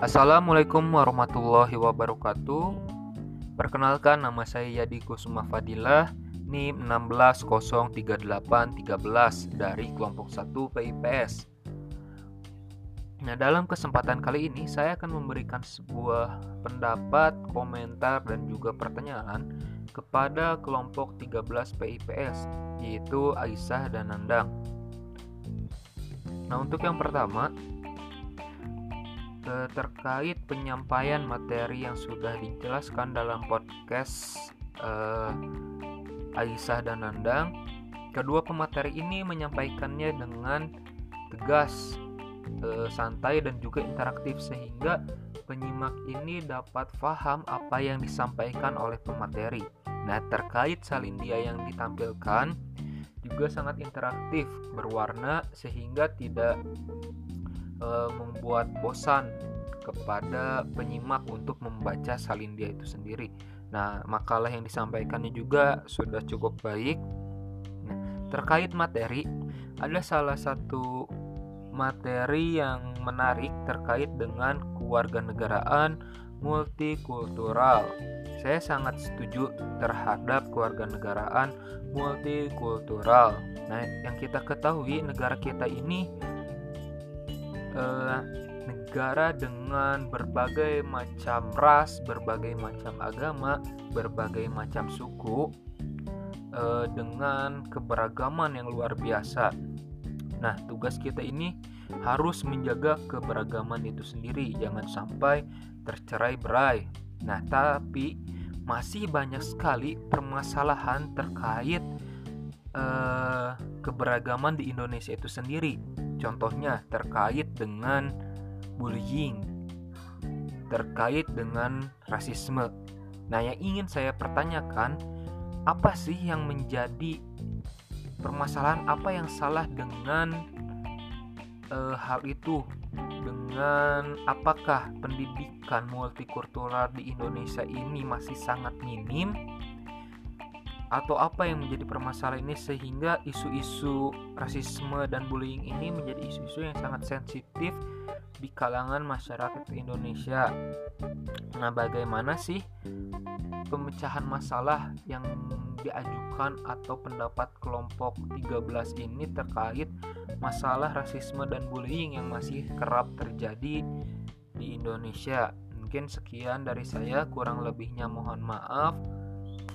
Assalamualaikum warahmatullahi wabarakatuh. Perkenalkan nama saya Yadi Kusuma Fadilah, NIM 16038313 dari kelompok 1 PIPS. Nah, dalam kesempatan kali ini saya akan memberikan sebuah pendapat, komentar dan juga pertanyaan kepada kelompok 13 PIPS, yaitu Aisyah dan Nandang. Nah, untuk yang pertama, terkait penyampaian materi yang sudah dijelaskan dalam podcast eh, Aisyah dan Nandang, kedua pemateri ini menyampaikannya dengan tegas, eh, santai dan juga interaktif sehingga penyimak ini dapat paham apa yang disampaikan oleh pemateri. Nah, terkait salindia yang ditampilkan juga sangat interaktif, berwarna sehingga tidak e, membuat bosan kepada penyimak untuk membaca salindia itu sendiri. Nah, makalah yang disampaikannya juga sudah cukup baik. Nah, terkait materi, ada salah satu materi yang menarik terkait dengan kewarganegaraan multikultural. Saya sangat setuju terhadap kewarganegaraan multikultural. Nah, yang kita ketahui negara kita ini eh, negara dengan berbagai macam ras, berbagai macam agama, berbagai macam suku, eh, dengan keberagaman yang luar biasa. Nah, tugas kita ini harus menjaga keberagaman itu sendiri, jangan sampai tercerai berai. Nah, tapi masih banyak sekali permasalahan terkait eh, keberagaman di Indonesia itu sendiri. Contohnya terkait dengan bullying, terkait dengan rasisme. Nah, yang ingin saya pertanyakan, apa sih yang menjadi permasalahan apa yang salah dengan uh, hal itu? Dengan apakah pendidikan multikultural di Indonesia ini masih sangat minim? Atau apa yang menjadi permasalahan ini sehingga isu-isu rasisme dan bullying ini menjadi isu-isu yang sangat sensitif di kalangan masyarakat Indonesia. Nah, bagaimana sih pemecahan masalah yang diajukan atau pendapat kelompok 13 ini terkait masalah rasisme dan bullying yang masih kerap terjadi di Indonesia? Mungkin sekian dari saya, kurang lebihnya mohon maaf.